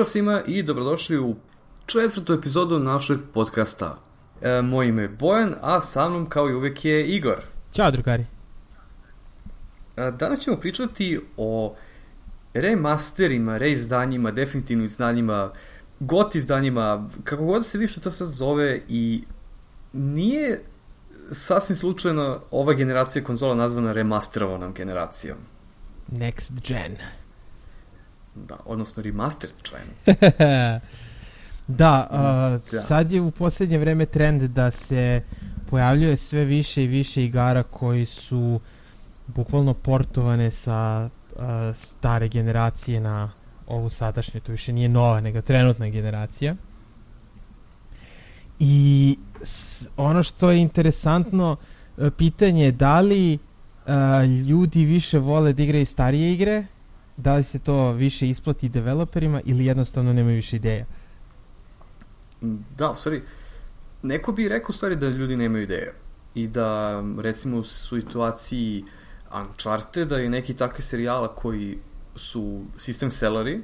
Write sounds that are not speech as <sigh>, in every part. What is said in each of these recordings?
Pozdrav svima i dobrodošli u četvrtu epizodu našeg podcasta. E, moje ime je Bojan, a sa mnom kao i uvek je Igor. Ćao drugari. E, danas ćemo pričati o remasterima, reizdanjima, definitivnim izdanjima, got izdanjima, kako god se više to sad zove i nije sasvim slučajno ova generacija konzola nazvana remasterovanom generacijom. Next gen. Da, odnosno remastered gen. <laughs> da, uh, da, sad je u poslednje vreme trend da se pojavljuje sve više i više igara koji su bukvalno portovane sa uh, stare generacije na ovu sadašnju, to više nije nova, nego trenutna generacija. I s, ono što je interesantno, uh, pitanje je da li uh, ljudi više vole da igraju starije igre, da li se to više isplati developerima ili jednostavno nemaju više ideja? Da, u stvari, neko bi rekao u stvari da ljudi nemaju ideja i da recimo u situaciji Uncharted-a i neki takve serijala koji su system selleri,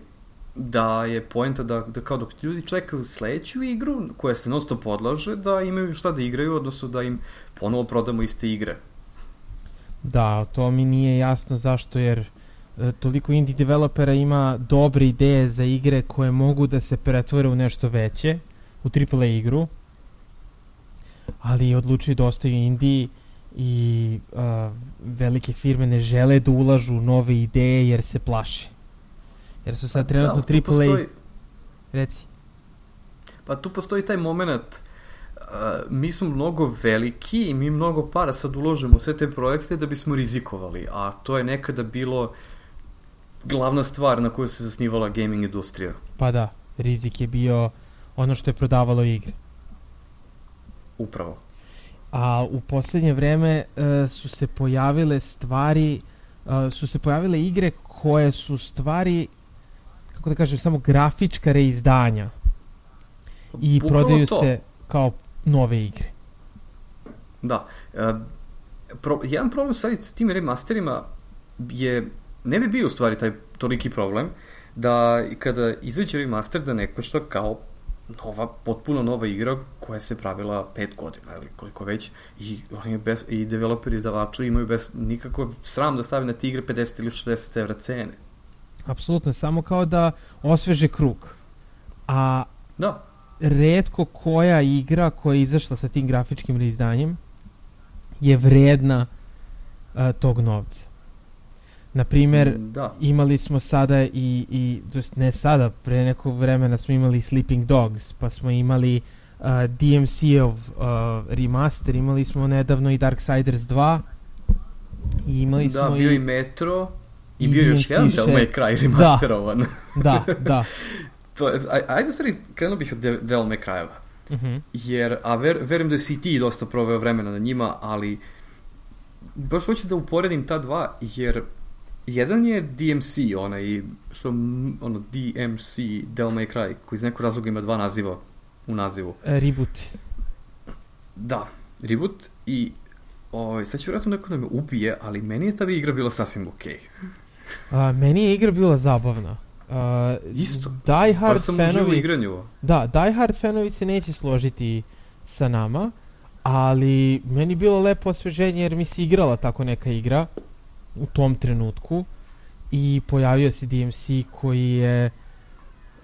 da je poenta da, da kao dok ljudi čekaju sledeću igru koja se non stop odlaže, da imaju šta da igraju, odnosno da im ponovo prodamo iste igre. Da, to mi nije jasno zašto, jer toliko indie developera ima dobre ideje za igre koje mogu da se pretvore u nešto veće, u AAA igru, ali odlučuju da ostaju indiji i uh, velike firme ne žele da ulažu nove ideje jer se plaše. Jer su sad pa trenutno da, AAA... Postoji... Reci. Pa tu postoji taj moment uh, mi smo mnogo veliki i mi mnogo para sad uložimo sve te projekte da bismo rizikovali, a to je nekada bilo glavna stvar na kojoj se zasnivala gaming industrija. Pa da, rizik je bio ono što je prodavalo igre. Upravo. A u poslednje vreme uh, su se pojavile stvari, uh, su se pojavile igre koje su stvari, kako da kažem, samo grafička reizdanja. I Bukalo prodaju to. se kao nove igre. Da. Uh, pro, jedan problem sad s tim remasterima je, ne bi bio u stvari taj toliki problem, da kada izađe remaster da neko što kao nova, potpuno nova igra koja se pravila pet godina ili koliko već i, oni bez, i developeri izdavači imaju bez nikako sram da stave na te igre 50 ili 60 evra cene. Apsolutno, samo kao da osveže krug. A da. redko koja igra koja je izašla sa tim grafičkim reizdanjem je vredna uh, tog novca. Na primer, mm, da. imali smo sada i, i to jest ne sada, pre nekog vremena smo imali Sleeping Dogs, pa smo imali uh, DMC-ov uh, remaster, imali smo nedavno i Darksiders 2, i imali da, smo bio i, i Metro, i, i bio DMC još jedan Devil May Cry remasterovan. Da, da, da. <laughs> <laughs> to je, aj, ajde stvari, krenuo bih od Devil May Cry-eva. Uh mhm. -huh. Jer, a ver, verujem da si ti dosta proveo vremena na njima, ali baš hoću da uporedim ta dva, jer Jedan je DMC, onaj, što, ono, DMC, Devil May Cry, koji iz nekog razloga ima dva naziva u nazivu. E, reboot. Da, reboot i ovaj, sad će vjerojatno neko da me ubije, ali meni je ta igra bila sasvim okej. Okay. A, meni je igra bila zabavna. Uh, Isto. Die Hard sam fanovi... igranju. Da, Die Hard fanovi se neće složiti sa nama, ali meni je bilo lepo osveženje jer mi se igrala tako neka igra u tom trenutku i pojavio se DMC koji je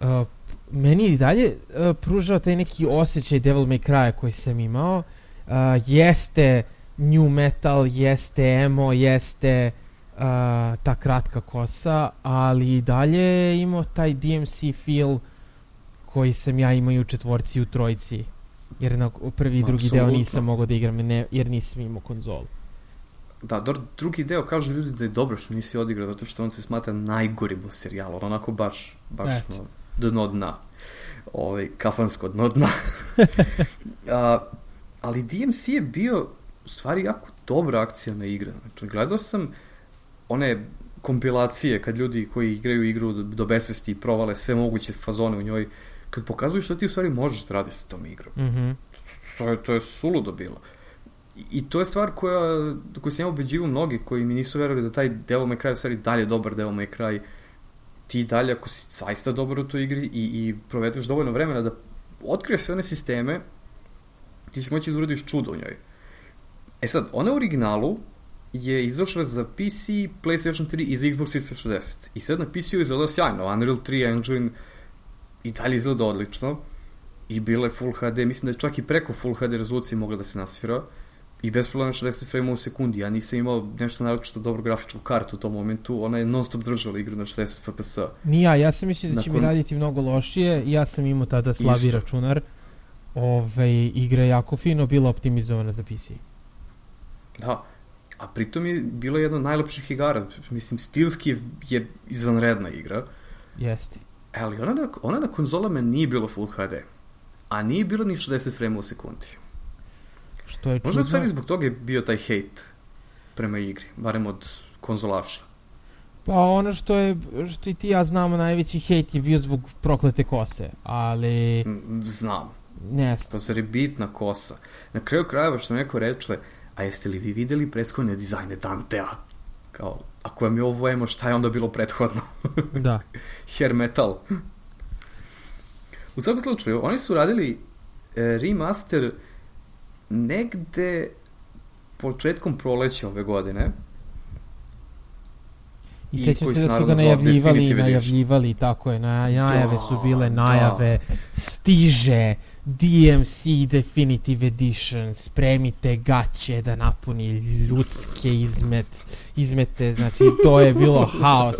uh, meni i dalje uh, pružao taj neki osjećaj Devil May Cry koji sam imao. Uh, jeste new metal, jeste emo, jeste uh, ta kratka kosa, ali i dalje je imao taj DMC feel koji sam ja imao i u četvorci i u trojici. Jer na prvi i drugi Absolutno. deo nisam mogao da igram ne, jer nisam imao konzolu. Da, drugi deo kažu ljudi da je dobro što nisi odigrao, zato što on se smatra najgorim u serijalu, onako baš, baš no, dno dna. Ovaj, kafansko dno dna. <laughs> A, ali DMC je bio u stvari jako dobra akcijna igra. Znači, gledao sam one kompilacije kad ljudi koji igraju igru do, do besvesti i provale sve moguće fazone u njoj, kad pokazuju što ti u stvari možeš da radiš sa tom igrom. Mm -hmm. to, je, to je suludo bilo. Uh, I to je stvar koja, koju sam ja ubeđivo mnogi koji mi nisu verovali da taj Devil May Cry stvari dalje dobar Devil May Cry ti dalje, ako si zaista dobar u toj igri i, i provedeš dovoljno vremena da otkriješ sve one sisteme, ti ćeš moći da uradiš čudo u njoj. E sad, ona u originalu je izašla za PC, PlayStation 3 i za Xbox 360. I sad na PC-u izgleda sjajno. Unreal 3 engine i dalje izgleda odlično. I bila je Full HD, mislim da je čak i preko Full HD rezolucije mogla da se nasvira. I bez problema 60 frame u sekundi. Ja nisam imao nešto naročito dobru grafičku kartu u tom momentu. Ona je non stop držala igru na 60 FPS. Nija, ja sam mislio da će Nakon... mi raditi mnogo lošije. Ja sam imao tada slabi Isto. računar. Ove, igra je jako fino bila optimizovana za PC. Da, a pritom je bila jedna od najlepših igara. Mislim, stilski je izvanredna igra. Jeste. Ali ona na, ona na konzolama nije bilo Full HD. A nije bilo ni 60 frame u sekundi. Što je Možda stvari zbog toga je bio taj hate prema igri, barem od konzolaša. Pa ono što je, što i ti ja znamo, najveći hejt je bio zbog proklete kose, ali... Znam. Ne. Pa zar je bitna kosa? Na kraju krajeva što neko reče, a jeste li vi videli prethodne dizajne Dantea? Kao, ako vam je ovo emo, šta je onda bilo prethodno? da. <laughs> Hair metal. U svakom slučaju, oni su radili e, remaster negde početkom proleća ove godine. I, I sećam se da su ga najavljivali najavljivali, tako je, najave da, su bile, najave, da. stiže, DMC Definitive Edition, spremite gaće da napuni ljudske izmet, izmete, znači to je bilo <laughs> haos,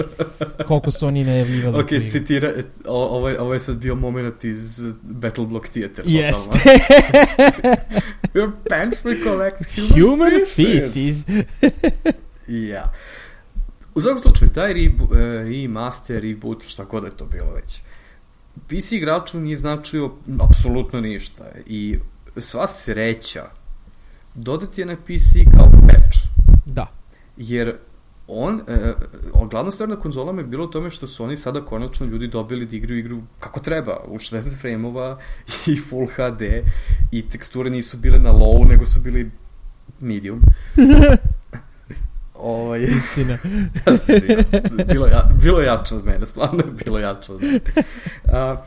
koliko su oni najavljivali. Ok, citira, o, ovo, je, ovo je sad bio moment iz Battle Block Theater. Jeste. <laughs> Your pants will collect human, human feces. yeah. U svakom slučaju, taj re, remaster, reboot, šta god je to bilo već, PC igraču nije značio apsolutno ništa i sva sreća dodati je na PC kao patch. Da. Jer on, e, glavna stvar na konzolama je bilo tome što su oni sada konačno ljudi dobili da igraju igru kako treba, u 60 frame-ova i Full HD i teksture nisu bile na low, nego su bili medium. <laughs> Ovaj... Istina. <laughs> bilo, ja, bilo jače od mene, stvarno je bilo jače od mene. Uh,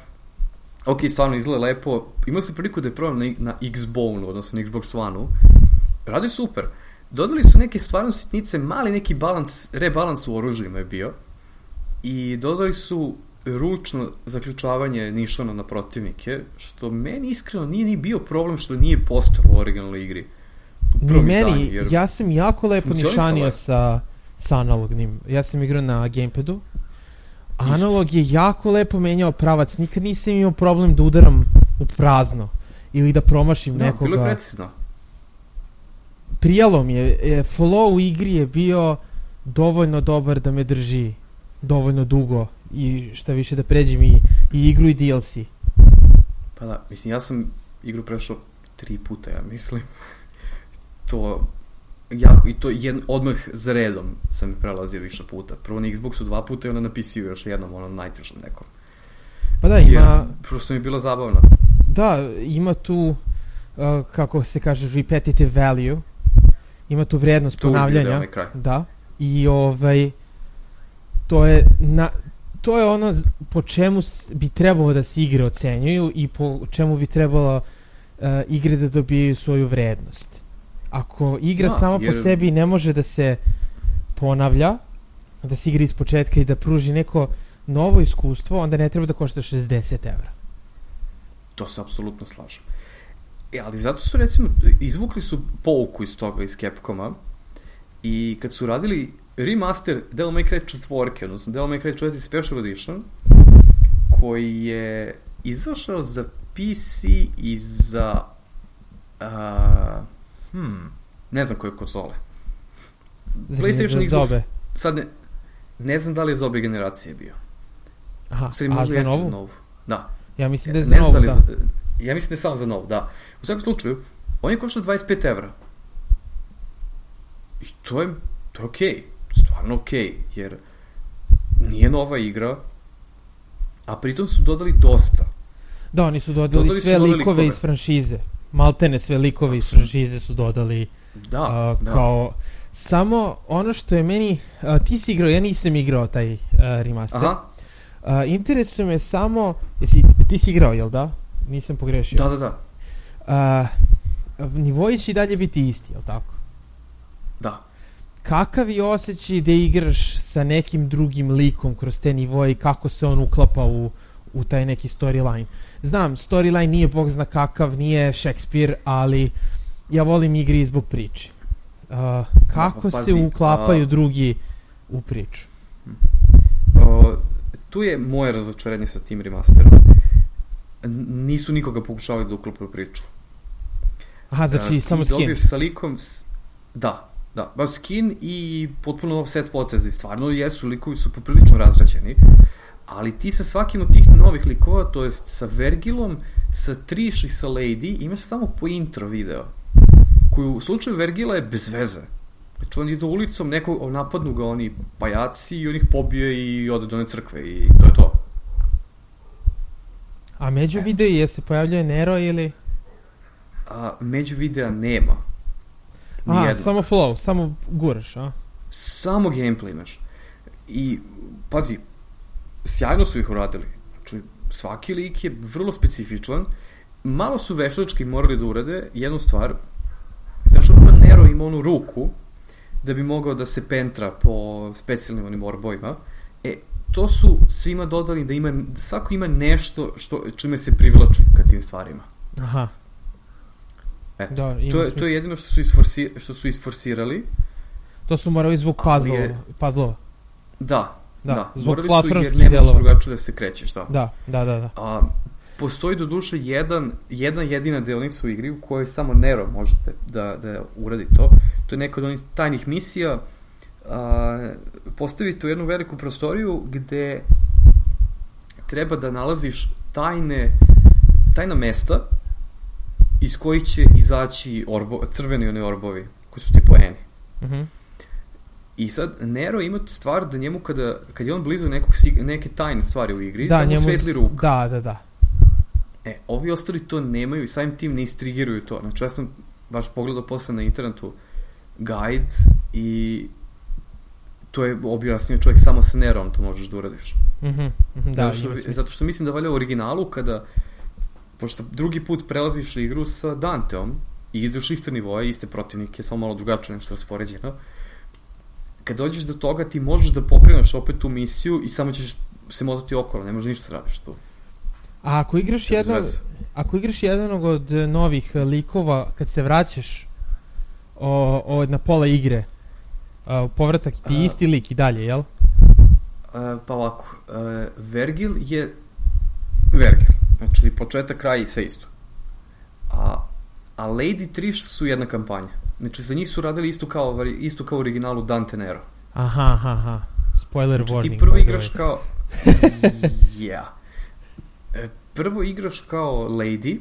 ok, stvarno izgleda lepo. Imao sam priliku da je probam na, na Xbone, odnosno na Xbox One-u. Radi super. Dodali su neke stvarno sitnice, mali neki balans, rebalans u oružjima je bio. I dodali su ručno zaključavanje nišana na protivnike, što meni iskreno nije ni bio problem što nije postojalo u originalnoj igri. Ni meni, jer... ja sam jako lepo nišanio sa, sa analognim. Ja sam igrao na gamepadu. Analog je jako lepo menjao pravac. Nikad nisam imao problem da udaram u prazno. Ili da promašim da, nekoga. Da, bilo je precizno. Prijalo mi je. E, flow u igri je bio dovoljno dobar da me drži dovoljno dugo i šta više da pređem i, i igru i DLC. Pa da, mislim, ja sam igru prešao tri puta, ja mislim to jako, i to jed, odmah za redom sam prelazio više puta. Prvo na Xboxu dva puta i onda na PC-u još jednom, ono najtežom nekom. Pa da, ima... Jer, prosto mi je bilo zabavno. Da, ima tu, uh, kako se kaže, repetitive value. Ima tu vrednost to ponavljanja. To kraj. Da. I ovaj, to je, na, to je ono po čemu bi trebalo da se igre ocenjuju i po čemu bi trebalo uh, igre da dobijaju svoju vrednost ako igra no, sama jer... po sebi ne može da se ponavlja, da se igra iz početka i da pruži neko novo iskustvo, onda ne treba da košta 60 evra. To se apsolutno slažem. E, ali zato su recimo, izvukli su pouku iz toga iz Capcoma i kad su radili remaster Devil May Cry 4, odnosno Devil May Cry 4 Special Edition, koji je izašao za PC i za uh, Hmm, ne znam koje konzole. PlayStation Xbox, zobe. sad ne, ne znam da li je za obe generacije bio. Aha, Sada, a za novu? za novu? Da. Ja mislim da je za novu, da. Za, ja mislim da je samo za novu, da. U svakom slučaju, on je koštao 25 evra. I to je, to je okej. Okay. Stvarno okej, okay, jer nije nova igra, a pritom su dodali dosta. Da, oni su dodali, dodali sve su dodali likove, likove iz franšize maltene sve likovi iz franšize su dodali da, uh, kao samo ono što je meni uh, ti si igrao, ja nisam igrao taj uh, remaster. Aha. Uh, interesuje me samo, jesi, ti si igrao, jel da? Nisam pogrešio. Da, da, da. Uh, nivoji će i dalje biti isti, jel tako? Da. Kakav je osjećaj da igraš sa nekim drugim likom kroz te nivoje i kako se on uklapa u, u taj neki storyline? Znam, storyline nije bog zna kakav, nije Shakespeare, ali ja volim igri zbog priče. Uh, kako Pazi, se uklapaju a- drugi u priču? O, tu je moje razočarenje sa tim remasterom. Nisu nikoga pokušavali da uklopaju u priču. Aha, znači ti samo skin. dobiješ sa likom... S... Da, da. Ba skin i potpuno nov set poteza. I stvarno jesu, likovi su poprilično razrađeni. Ali ti sa svakim od tih novih likova, to jest sa Vergilom, sa Trish i sa Lady, imaš samo po intro video. Koji u slučaju Vergila je bez veze. Znači on ide ulicom, neko, napadnu ga oni pajaci i on ih pobije i ode do one crkve i to je to. A među videu je se pojavljuje Nero ili... A, među videa nema. Aha, Nijednog. samo flow, samo guraš, a? Samo gameplay imaš. I, pazi, sjajno su ih uradili. Znači, svaki lik je vrlo specifičan. Malo su veštački morali da urade jednu stvar. Znaš, kako Nero ima onu ruku da bi mogao da se pentra po specijalnim onim orbojima. E, to su svima dodali da ima, svako ima nešto što, čime se privlači ka tim stvarima. Aha, Eto, da, to, je, to je jedino što su, isforsi, što su isforsirali. To su morali Ali puzzlova. je- puzzlova. Da, Da, da. zbog Morali su platformskih jer ne možeš delova. drugačije da se krećeš, da. Da, da, da, da. A, postoji do duše jedan, jedna jedina delnica u igri u kojoj samo Nero možete da, da uradi to. To je neka od onih tajnih misija. A, postavite u jednu veliku prostoriju gde treba da nalaziš tajne, tajna mesta iz kojih će izaći orbo, crveni one orbovi, koji su ti poeni. Mhm. I sad, Nero ima stvar da njemu kada, kad je on blizu nekog, neke tajne stvari u igri, da, Da, mu njemu... svetli ruka. Da, da, da. E, ovi ostali to nemaju i samim tim ne istrigiruju to. Znači, ja sam baš pogledao posle na internetu guide i to je objasnio čovjek samo sa Nerom to možeš da uradiš. Mhm, mhm, da, zato, što, zato što mislim da valja u originalu kada, pošto drugi put prelaziš igru sa Danteom i ideš iste nivoje, iste protivnike, samo malo drugačije nešto raspoređeno, kad dođeš do toga ti možeš da pokreneš opet tu misiju i samo ćeš se motati okolo, ne možeš ništa da radiš tu. A ako igraš jedan, ako igraš jednog od e, novih e, likova, kad se vraćaš o, o, na pola igre, a, povratak ti A- isti lik i dalje, jel? Uh, pa ovako, uh, Vergil je Vergil. Znači, početak, kraj i sve isto. A, a Lady Trish su jedna kampanja. Znači, za njih su radili isto kao, isto kao originalu Dante Nero. Aha, aha, aha. Spoiler Znači, warning. ti prvo igraš kao... ja. E, Prvo igraš kao Lady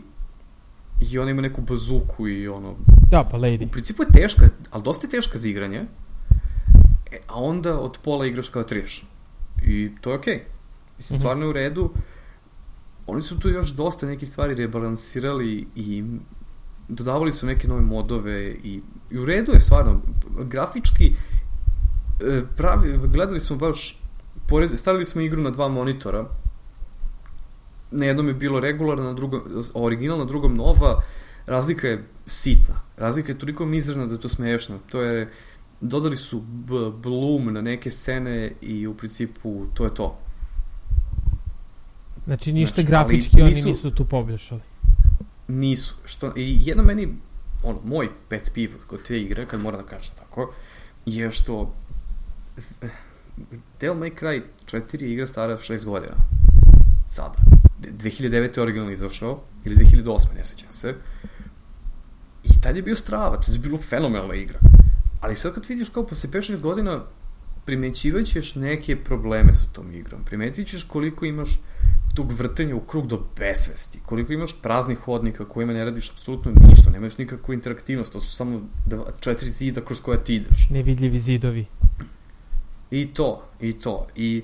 i ona ima neku bazuku i ono... Da, pa Lady. U principu je teška, ali dosta je teška za igranje. E, a onda od pola igraš kao Trish. I to je okej. Okay. Mislim, Mhm. stvarno je u redu. Oni su tu još dosta neke stvari rebalansirali i dodavali su neke nove modove i, i u redu je stvarno. Grafički e, pravi, gledali smo baš pored, stavili smo igru na dva monitora na jednom je bilo regularno, na drugom, original, na drugom nova, razlika je sitna. Razlika je toliko mizerna da je to smešno. To je, dodali su bloom na neke scene i u principu to je to. Znači ništa Znači, grafički ali oni nisu- nisu tu poboljšali. Nisu. Što, I jedna meni, ono, moj pet piv kod te igre, kad moram da kažem tako, je što Devil May Cry 4 je igra stara 6 godina. Sada. 2009. je originalno izašao, ili 2008. ne sećam se. I tad je bio strava, to je bilo fenomenalna igra. Ali sad kad vidiš kao posle 5-6 godina, primećivat ćeš neke probleme sa tom igrom. Primetit ćeš koliko imaš tog vrtenja u krug do besvesti, koliko imaš praznih hodnika kojima ne radiš apsolutno ništa, nemaš nikakvu interaktivnost, to su samo dva, četiri zida kroz koja ti ideš. Nevidljivi zidovi. I to, i to. I,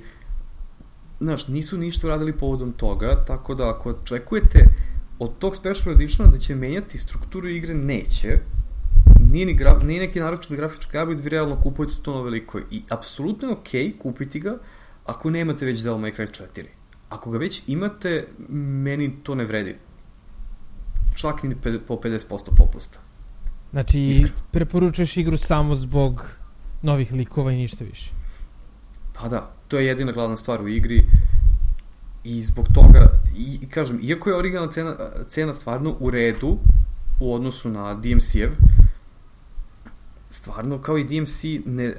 znaš, nisu ništa uradili povodom toga, tako da ako očekujete od tog special editiona da će menjati strukturu igre, neće. Nije, ni gra, nije neki naročit grafički upgrade, vi realno kupujete to na veliko. I apsolutno je okej okay kupiti ga, ako nemate već Devil May Cry 4. Ako ga već imate, meni to ne vredi. Čak ni po 50% popusta. Znači, Iskreno. preporučuješ igru samo zbog novih likova i ništa više. Pa da, to je jedina glavna stvar u igri i zbog toga, i kažem, iako je originalna cena, cena stvarno u redu u odnosu na DMC-ev, stvarno kao i DMC, ne,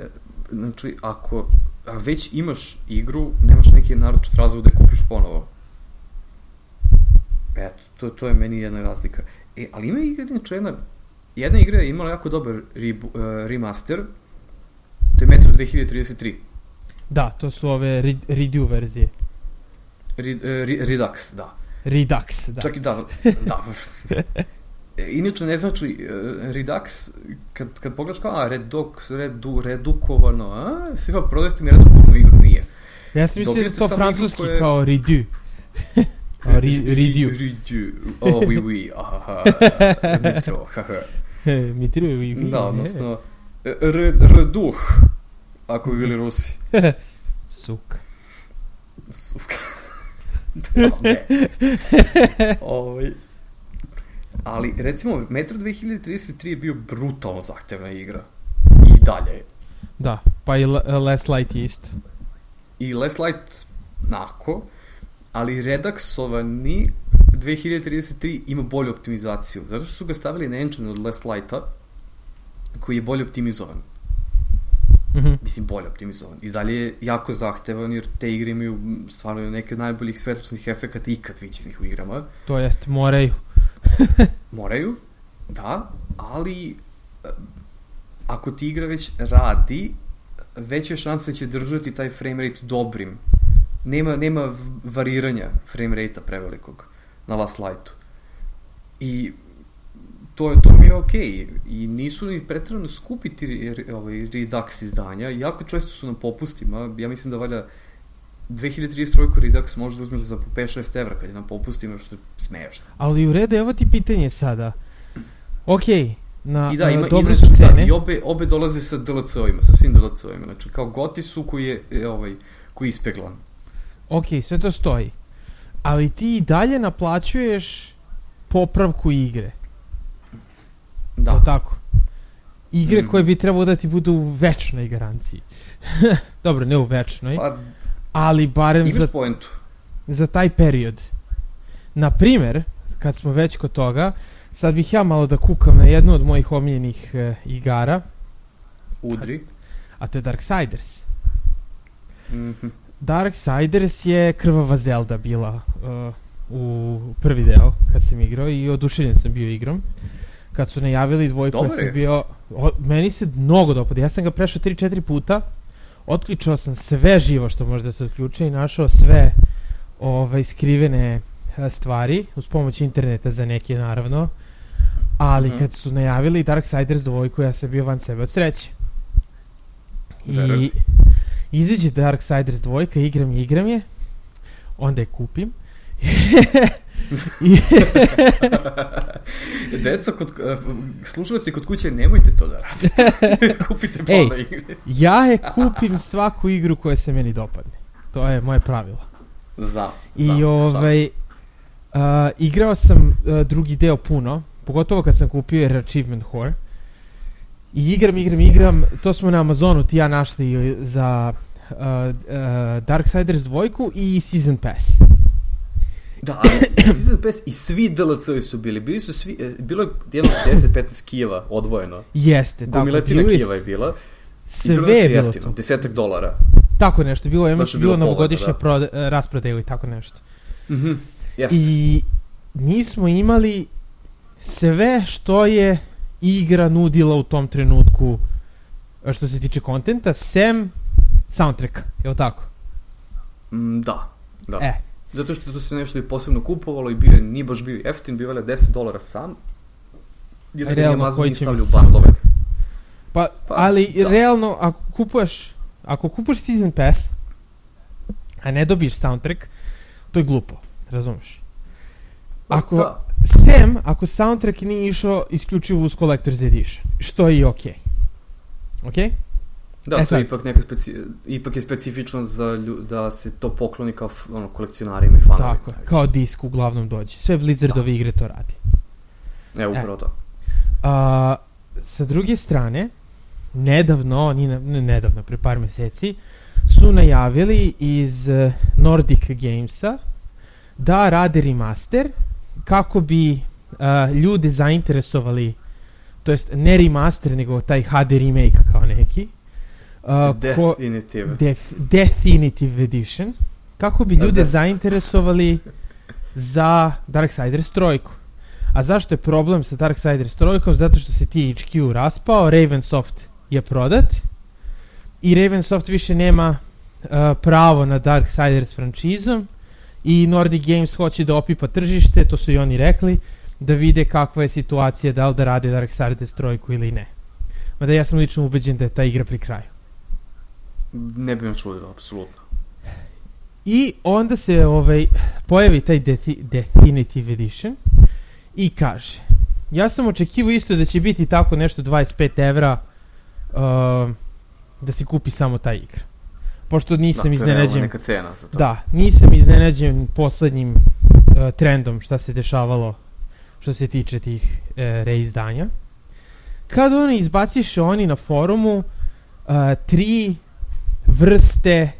znači, ako a već imaš igru, nemaš neki naročit razlog da je kupiš ponovo. Eto, to, to je meni jedna razlika. E, ali ima igra, znači jedna, jedna igra je imala jako dobar re, uh, remaster, to je Metro 2033. Da, to su ove re, redo verzije. Re, uh, re, Redux, da. Redux, da. Čak i da, da. <laughs> E, inače ne znači uh, Redux, kad, kad pogledaš kao, a, reduk, redu, redukovano, a, sve kao prodajte mi redukovanu igru, nije. Ja sam mislio da to francuski koje... kao redu. <laughs> kao Ridu. Ridu. <laughs> Oh, oui, oui. Aha, metro, haha. Mitro, oui, oui. Da, odnosno, reduh, ako bi bili Rusi. <laughs> Suka. Suka. da, ne. Ovaj, Ali, recimo, Metro 2033 je bio brutalno zahtevna igra. I dalje. Da, pa i Last Light je isto. I Last Light, nako, ali Redaxovani 2033 ima bolju optimizaciju. Zato što su ga stavili na engine od Last Lighta, koji je bolje optimizovan. Mm -hmm. Mislim, bolje optimizovan. I dalje je jako zahtevan, jer te igre imaju stvarno neke od najboljih svetlosnih efekata ikad viđenih u igrama. To jest, moraju. <laughs> Moraju, da, ali eh, ako ti igra već radi, veća šansa će držati taj frame rate dobrim. Nema, nema variranja frame rate-a prevelikog na last lightu. I to je to mi je okej okay. i nisu ni pretredno skupi ti ovaj Redux izdanja, jako često su na popustima, ja mislim da valja 2033 Redux može da uzmeš za po 5-6 evra kad je na popustima, što je smešno. Ali u redu, evo ti pitanje sada. Ok, na I da, ima, dobre su cene. Da, I obe, obe dolaze sa DLC-ovima, sa svim DLC-ovima. Znači, kao Goti su koji je, je ovaj, koji je ispeglan. Ok, sve to stoji. Ali ti i dalje naplaćuješ popravku igre. Da. O tako. Igre mm. koje bi trebalo da ti budu u večnoj garanciji. <laughs> Dobro, ne u večnoj. Pa, ali barem Imaš za, poentu. za taj period. Na primer, kad smo već kod toga, sad bih ja malo da kukam na jednu od mojih omiljenih e, igara. Udri. A, a to je Darksiders. Mm -hmm. Darksiders je krvava Zelda bila uh, u prvi deo kad sam igrao i oduševljen sam bio igrom. Kad su najavili dvojku, ja sam bio... O, meni se mnogo dopada. Ja sam ga prešao 3-4 puta otključao sam sve živo što može da se otključe i našao sve ovaj, skrivene e, stvari uz pomoć interneta za neke naravno. Ali mm -hmm. kad su najavili Darksiders dvojku ja sam bio van sebe od sreće. I izađe Darksiders dvojka igram je igram je onda je kupim <laughs> <laughs> Deca, kod, uh, slušalci kod kuće, nemojte to da radite. <laughs> Kupite pola igre. ja je kupim svaku igru koja se meni dopadne. To je moje pravilo. Da. I da, ovaj, uh, igrao sam uh, drugi deo puno, pogotovo kad sam kupio jer Achievement Whore. I igram, igram, igram, to smo na Amazonu ti ja našli za uh, uh, Darksiders dvojku i Season Pass. Da, ali Season Pass i svi DLC-ovi su bili. Bili su svi, e, bilo je jedno 10-15 kijeva odvojeno. Jeste, tako. Gomiletina kijeva je bila. Sve je bilo jeftino, to. Desetak dolara. Tako nešto, bilo je, bilo, bilo novogodišnje da. prode, rasprodaju i tako nešto. Mm -hmm. Jeste. I mi smo imali sve što je igra nudila u tom trenutku što se tiče kontenta, sem soundtracka, je li tako? Mm, da, da. E, Zato što to se nešto i posebno kupovalo i bio, nije baš bio jeftin, bio je 10 dolara sam. Jer da realno, Amazon nije stavljao. Pa, pa, ali da. realno, ako kupuješ, ako kupuješ Season Pass, a ne dobiješ soundtrack, to je glupo, razumeš? Pa, ako, da. sem, ako soundtrack nije išao isključivo uz Collector's Edition, što je i okej. Okay. Okej? Okay? Da, e to je ipak, neka speci... ipak je specifično za lju... da se to pokloni kao ono, kolekcionarima i fanovima. Tako, kao disk uglavnom dođe. Sve Blizzardove da. igre to radi. E, upravo e. to. A, sa druge strane, nedavno, ni ne, nedavno, pre par meseci, su najavili iz eh, Nordic Gamesa da rade remaster kako bi uh, ljude zainteresovali, to jest ne remaster, nego taj HD remake kao neki. Uh, Definitive. Ko, def, Definitive Edition. Kako bi ljude zainteresovali za Darksiders trojku. A zašto je problem sa Darksiders trojkom? Zato što se THQ raspao, Ravensoft je prodat i Ravensoft više nema uh, pravo na Darksiders frančizom i Nordic Games hoće da opipa tržište, to su i oni rekli, da vide kakva je situacija, da li da rade Darksiders trojku ili ne. Mada ja sam lično ubeđen da je ta igra pri kraju. Ne bih me čudio, apsolutno. I onda se ovaj, pojavi taj Dethi, Definitive Edition i kaže, ja sam očekivao isto da će biti tako nešto 25 evra uh, da se kupi samo ta igra. Pošto nisam da, iznenađen... neka cena za to. Da, nisam iznenađen poslednjim uh, trendom šta se dešavalo što se tiče tih uh, reizdanja. Kad oni izbaciše oni na forumu uh, tri vrste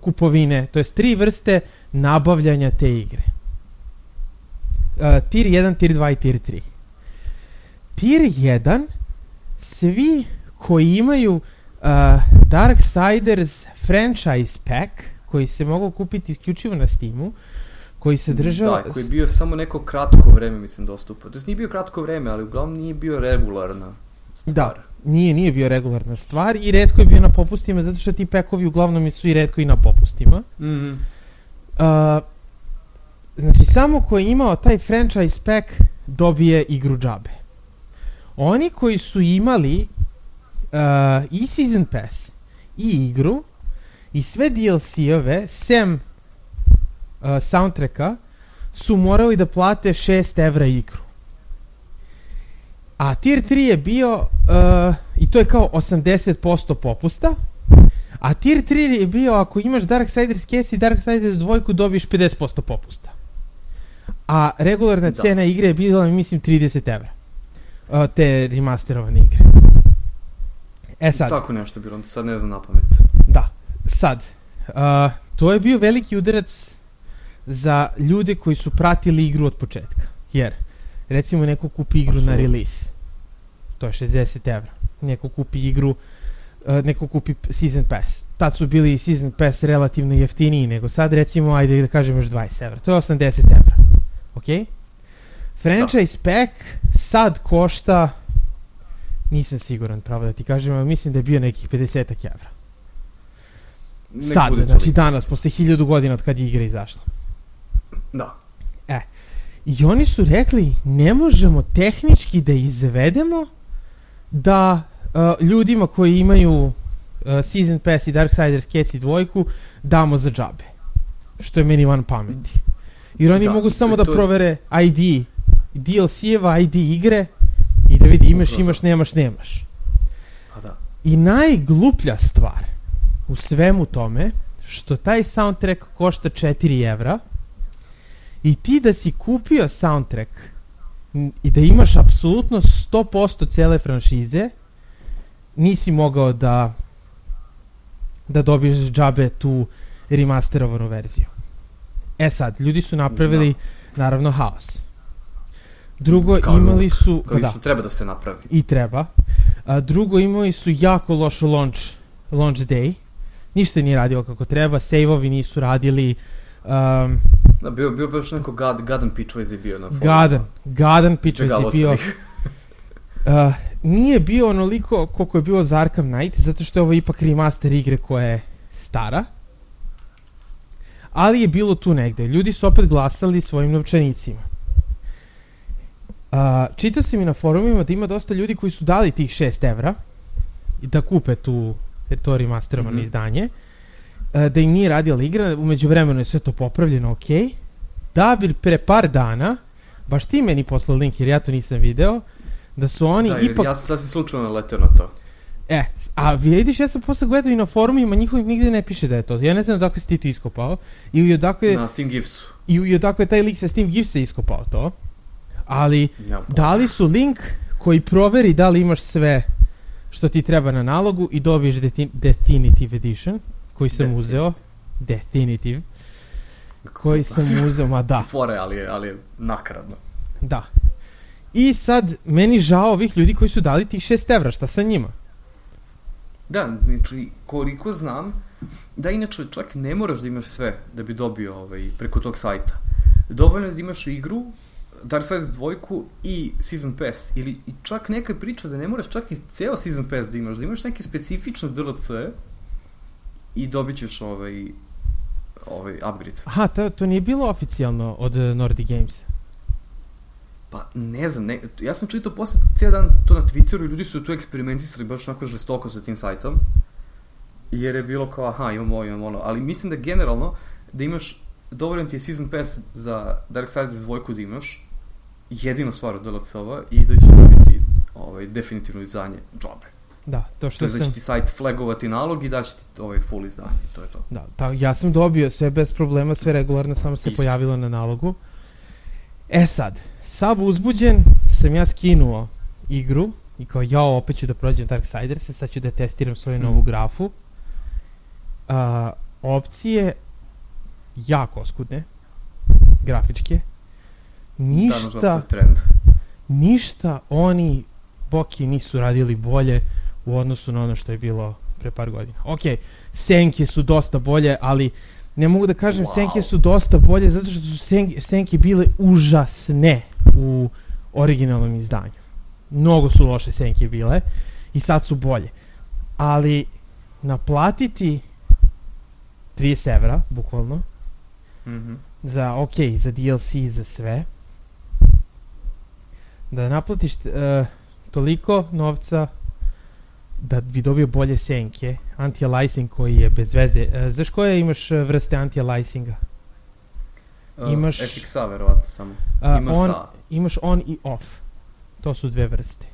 kupovine, to jest tri vrste nabavljanja te igre. Uh, tier 1, tier 2 i tier 3. Tier 1 svi koji imaju uh, Darksiders franchise pack koji se mogu kupiti isključivo na Steamu koji se držao... Da, koji je bio samo neko kratko vreme, mislim, dostupan. To nije bio kratko vreme, ali uglavnom nije bio regularna stvar. Da, nije, nije bio regularna stvar i redko je bio na popustima, zato što ti pekovi uglavnom su i redko i na popustima. Mm -hmm. uh, znači, samo ko je imao taj franchise pack dobije igru džabe. Oni koji su imali uh, i Season Pass i igru i sve DLC-ove sem uh, soundtracka su morali da plate 6 evra igru. A tier 3 je bio, uh, i to je kao 80% popusta, a tier 3 je bio ako imaš Darksiders Cats i Darksiders 2 dobiješ 50% popusta. A regularna da. cena igre je bila, mislim, 30 evra. Uh, te remasterovane igre. E sad. Tako nešto bilo, sad ne znam na pamet. Da, sad. Uh, to je bio veliki udarac za ljude koji su pratili igru od početka. Jer, recimo neko kupi igru Absolut. na release. To je 60 evra. Neko kupi igru, uh, neko kupi season pass. Tad su bili season pass relativno jeftiniji nego sad, recimo, ajde da kažemo još 20 evra. To je 80 evra. Ok? Franchise da. pack sad košta Nisam siguran, pravo da ti kažem, ali mislim da je bio nekih 50 evra. Nek Sad, znači danas, posle hiljadu godina od kad je igra izašla. Da. E, i oni su rekli, ne možemo tehnički da izvedemo da uh, ljudima koji imaju uh, Season Pass i Darksiders Cats i dvojku damo za džabe. Što je meni van pameti. Jer oni da, mogu samo da provere ID, DLC-eva ID igre i da vidi imaš, imaš, nemaš, nemaš. Pa da. I najgluplja stvar u svemu tome, što taj soundtrack košta 4 evra i ti da si kupio soundtrack i da imaš apsolutno 100% cele franšize, nisi mogao da da dobiješ džabe tu remasterovanu verziju. E sad, ljudi su napravili Znam. naravno haos. Drugo, kao imali su... Kao da, što treba da se napravi. I treba. A, drugo, imali su jako loš launch, launch day. Ništa nije radio kako treba, save-ovi nisu radili. Um, da, bio, bio baš neko gad, gadan pitchways je bio na forumu. Gadan, gadan pitchways je bio. <laughs> uh, nije bio onoliko koliko je bilo za Arkham Knight, zato što je ovo ipak remaster igre koja je stara. Ali je bilo tu negde. Ljudi su opet glasali svojim novčanicima. A, čitao sam i na forumima da ima dosta ljudi koji su dali tih 6 evra da kupe tu to remasterovano mm -hmm. izdanje, da im nije radila igra, umeđu vremenu je sve to popravljeno, ok, da bi pre par dana, baš ti meni poslao link jer ja to nisam video, da su oni da, ipak... ja sam sasvim slučajno naleteo na to. E, a vidiš, ja sam posle gledao i na forumima njihovih nigde ne piše da je to. Ja ne znam odakle si ti to iskopao. I odakle... Na Steam Giftsu. I, i odakle taj lik sa Steam Giftsa iskopao to. Ali, dali su link koji proveri da li imaš sve što ti treba na nalogu i dobiješ Definitive Edition, koji sam Definitive. uzeo. Definitive. Koji sam uzeo, ma da. <laughs> Fore, ali je, ali je nakaradno. Da. I sad, meni žao ovih ljudi koji su dali tih 6 evra, šta sa njima? Da, znači, koliko znam, da inače čak ne moraš da imaš sve da bi dobio ovaj, preko tog sajta. Dovoljno je da imaš igru, Darksiders dvojku i Season Pass, ili čak neka priča da ne moraš čak i ceo Season Pass da imaš, da imaš neke specifične DLC i dobit ćeš ovaj, ovaj upgrade. Aha, to, to nije bilo oficijalno od Nordic Games. Pa ne znam, ne, ja sam čitao posle cijel dan to na Twitteru i ljudi su tu eksperimentisali baš onako žestoko sa tim sajtom. Jer je bilo kao, aha, imamo ovo, imamo ono. Ali mislim da generalno, da imaš, dovoljan ti je Season Pass za Darksiders dvojku da imaš, jedina stvar od DLC-ova i da će dobiti ovaj, definitivno izdanje džobe. Da, to što to sam... da će ti sajt flagovati nalog i da će ti ovaj full izdanje, to je to. Da, ta, ja sam dobio sve bez problema, sve regularno, samo se Isto. pojavilo na nalogu. E sad, sav uzbuđen sam ja skinuo igru i kao ja opet ću da prođem Darksiders, sad ću da testiram svoju hmm. novu grafu. Uh, opcije jako oskudne, grafičke. Ništa, da, trend. ništa oni Boki nisu radili bolje u odnosu na ono što je bilo pre par godina. Ok, senke su dosta bolje, ali ne mogu da kažem wow. senke su dosta bolje zato što su senke, senke bile užasne u originalnom izdanju. Mnogo su loše senke bile i sad su bolje. Ali naplatiti 30 evra, bukvalno, mm -hmm. za, ok, za DLC, za sve, da naplatiš uh, toliko novca da bi dobio bolje senke, anti-aliasing koji je bez veze. Uh, znaš koje imaš vrste anti-aliasinga? Uh, imaš... FXA verovatno samo. Ima on, sa. Imaš on i off. To su dve vrste.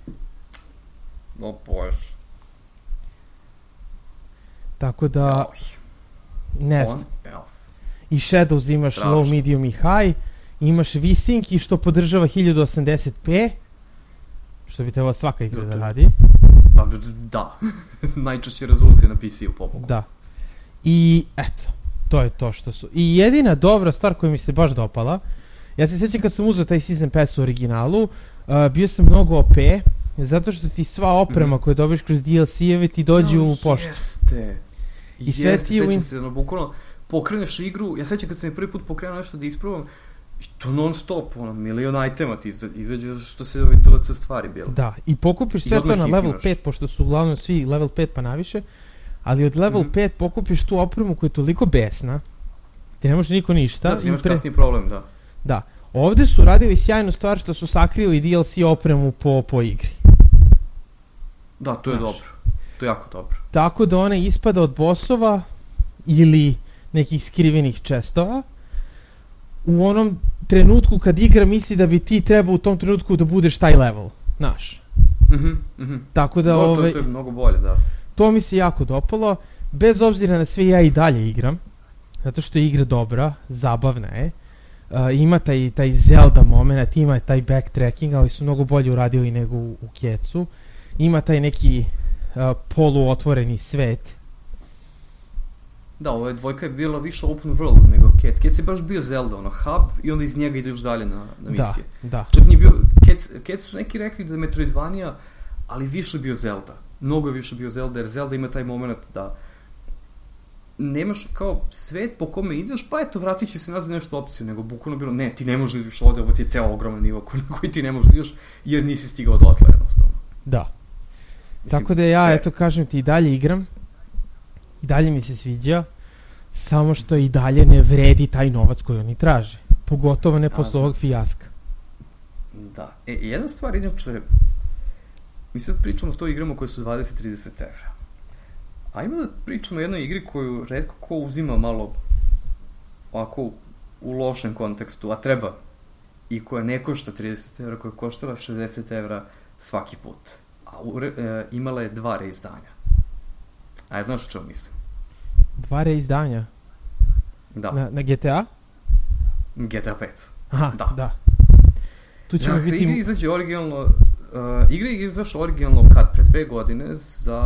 O oh, bože. Tako da... Ne znam. I Shadows imaš Strašno. low, medium i high. Imaš VSync što podržava 1080p. Što bi trebala svaka igra da radi. Pa, da. <laughs> Najčešće rezolucije na PC-u pobogu. Da. I eto, to je to što su. I jedina dobra stvar koja mi se baš dopala, ja se sjećam kad sam uzeo taj Season Pass u originalu, uh, bio sam mnogo OP, zato što ti sva oprema mm. koju dobiješ kroz DLC-eve ti dođu no, u poštu. Jeste. I sve jeste, ti u... se, no, bukvalno, pokreneš igru, ja sećam kad sam je prvi put pokrenuo nešto da isprobam, I to non stop, ono, milion itema ti izađe zato što se ove DLC stvari bilo. Da, i pokupiš sve to na level imaš. 5, pošto su uglavnom svi level 5 pa naviše, ali od level mm -hmm. 5 pokupiš tu opremu koja je toliko besna, ti ne može niko ništa. Da, ti imaš pre... kasniji problem, da. Da, ovde su radili sjajnu stvar što su sakrili DLC opremu po, po igri. Da, to je Znaš. dobro. To je jako dobro. Tako da ona ispada od bosova ili nekih skrivenih čestova, u onom trenutku kad igra misli da bi ti trebao u tom trenutku da budeš taj level, znaš. Mhm, mm mhm. Mm Tako da, ovaj, to, to je mnogo bolje, da. To mi se jako dopalo, bez obzira na sve ja i dalje igram, zato što je igra dobra, zabavna je. Uh, ima taj, taj Zelda moment, ima taj backtracking, ali su mnogo bolje uradili nego u, u Kecu. Ima taj neki uh, poluotvoreni svet Da, je dvojka je bila više open world nego Cat. Cat je baš bio Zelda, ono, hub i onda iz njega ideš dalje na, na da, misije. Da, da. Čak nije bio, Cat, Cat su neki rekli da je Metroidvania, ali više bio Zelda. Mnogo je više bio Zelda, jer Zelda ima taj moment da nemaš kao svet po kome ideš, pa eto, vratit će se nazad nešto opciju, nego bukvalno bilo, ne, ti ne možeš da ideš ovde, ovo ti je ceo ogroman nivo <laughs> koji ti ne možeš da ideš, jer nisi stigao dotle jednostavno. Da. Mislim, Tako da ja, eto, kažem ti, i dalje igram, i dalje mi se sviđa, samo što i dalje ne vredi taj novac koji oni traže. Pogotovo ne posle ovog fijaska. Da. E, jedna stvar, inače, mi sad pričamo o to igrama koje su 20-30 evra. Ajmo da pričamo o jednoj igri koju redko ko uzima malo ovako u lošem kontekstu, a treba i koja ne košta 30 evra, koja koštala 60 evra svaki put. A a ure, e, imala je dva reizdanja. A ja znaš o čemu mislim? Dva reizdanja? Da. Na, na GTA? GTA 5. Aha, Da. da. Tu ćemo Dakle, biti... igra izađe originalno, uh, igra je izašla originalno kad, pre dve godine za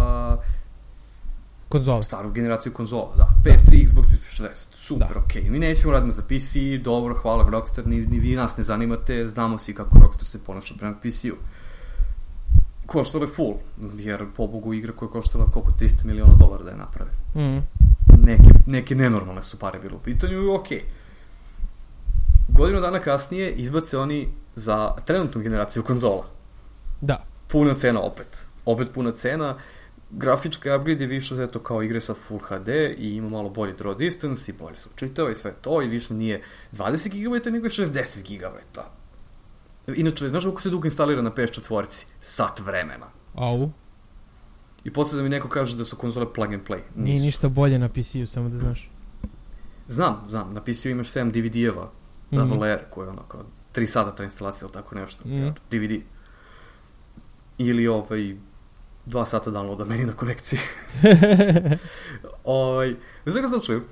konzole. staru generaciju konzola, da, PS3, Xbox 360, super, Da. okej, mi nećemo radimo za PC, dobro, hvala Rockstar, ni, ni vi nas ne zanimate, znamo svi kako Rockstar se ponaša prema PC-u. Koštalo je full, jer pobogu igra koja je koštala koliko 300 miliona dolara da je naprave. Mm. Neke, neke nenormalne su pare bilo u pitanju i okej. Godinu dana kasnije izbace oni za trenutnu generaciju konzola. Da. Puna cena opet. Opet puna cena. Grafički upgrade je više eto kao igre sa Full HD i ima malo bolji draw distance i bolje se učitava i sve to i više nije 20 GB nego je 60 GB. Inače, znaš koliko se dugo instalira na PS4? Sat vremena. Au. I posle da mi neko kaže da su konzole plug and play. Nije Nisu. ništa bolje na PC-u, samo da znaš. Znam, znam, na PC-u imaš 7 DVD-eva, Mhm. double R, je ono kao 3 sata ta instalacija ili tako nešto, Mhm. DVD. Ili ovaj, 2 sata downloada meni na konekciji. <laughs> ovaj, u svakom slučaju,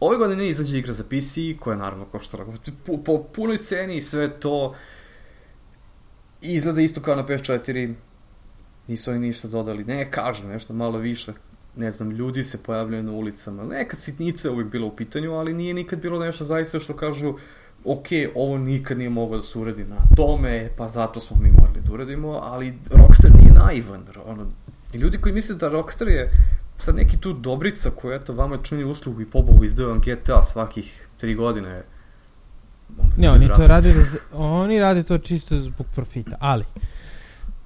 ove godine izađe igra za PC, koja naravno koštala po, po punoj ceni i sve to. I izgleda isto kao na PS4, nisu oni ništa dodali, ne, kažu nešto malo više, ne znam, ljudi se pojavljaju na ulicama, neka sitnica je uvijek bila u pitanju, ali nije nikad bilo nešto zaista što kažu, ok, ovo nikad nije moglo da se uradi na tome, pa zato smo mi morali da uradimo, ali Rockstar nije naivan, ono, ljudi koji misle da Rockstar je sad neki tu dobrica koja, eto, vama čini uslugu i pobogu izdaju vam GTA svakih tri godine, Ne, oni to rade, da, oni rade to čisto zbog profita, ali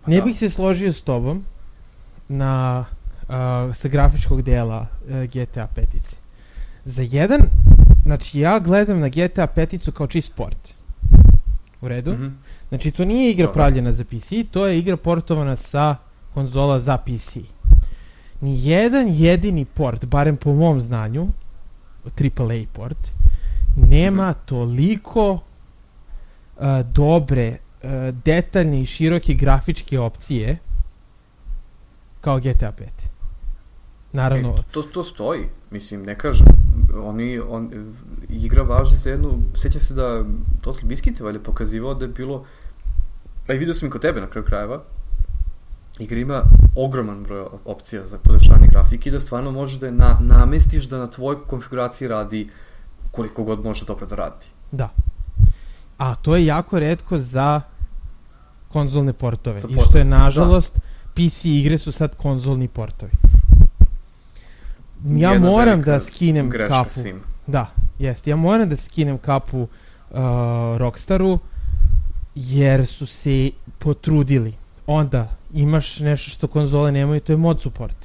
ne Da. bih se složio s tobom na uh, sa grafičkog dela uh, GTA 5. Za jedan, znači ja gledam na GTA 5 kao čist sport. U redu? Mhm. Znači to nije igra Dobro. pravljena za PC, to je igra portovana sa konzola za PC. Ni jedan jedini port, barem po mom znanju, AAA port, nema toliko uh, dobre, uh, detaljne i široke grafičke opcije kao GTA 5. Naravno, E, to, to stoji, mislim, ne kažem. Oni, on, igra važi za jednu, sećam se da Total Biscuit je valjda pokazivao da je bilo, a i vidio sam i kod tebe na kraju krajeva, igra ima ogroman broj opcija za podešanje grafike i da stvarno možeš da je na, namestiš da na tvojoj konfiguraciji radi koliko god može dobro da radi. da. A to je jako redko za konzolne portove. Za I port- što je nažalost, PC igre su sad konzolni portovi. Ja Jedna moram da skinem kapu. svim. Da, jest. Ja moram da skinem kapu uh, Rockstaru jer su se potrudili. Onda imaš nešto što konzole nemaju, to je mod support.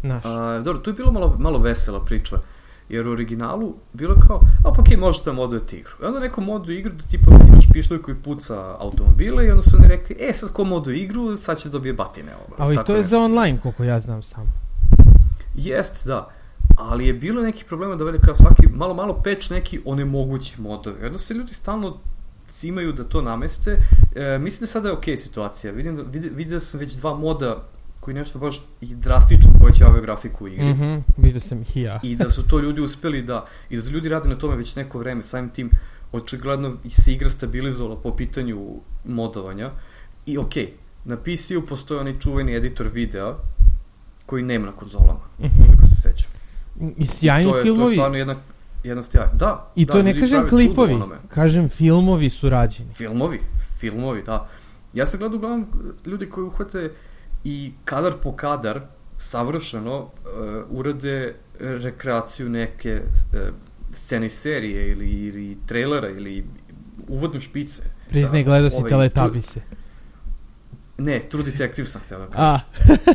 Znaš. A, dobro, tu je bilo malo, malo vesela priča. Jer u originalu bilo kao, a pa okej, možete da modujete igru. I onda neko moduje igru da tipa imaš pištolj koji puca automobile i onda su oni rekli, e sad ko moduje igru, sad će dobije batine. Ovo, Ali Tako to je nešto. za online, koliko ja znam samo. Jest, da. Ali je bilo neki problema da veli kao svaki, malo, malo peč neki onemogući modovi. I onda se ljudi stalno cimaju da to nameste. E, mislim da sada je okej situacija. Vidim da, vidi, vidio sam već dva moda koji nešto baš i drastično povećavaju grafiku u igri. Mhm, vidio sam ih i ja. I da su to ljudi uspeli da, i da ljudi rade na tome već neko vreme, samim tim očigledno i se igra stabilizovala po pitanju modovanja. I okej, na PC-u postoji onaj čuveni editor videa koji nema na konzolama, Mhm. koliko se sećam. I sjajni to je, To je filmovi. stvarno jedna, jedna stvar. Da, I da, to ne kažem klipovi, kažem filmovi su rađeni. Filmovi, filmovi, da. Ja sam gledao uglavnom ljudi koji uhvate i kadar po kadar savršeno uh, urade rekreaciju neke uh, scene iz serije ili, ili trailera ili uvodne špice. Priznaj, Da, gledao si ovaj, Teletabise. Ne, True Detective sam htio da kažem.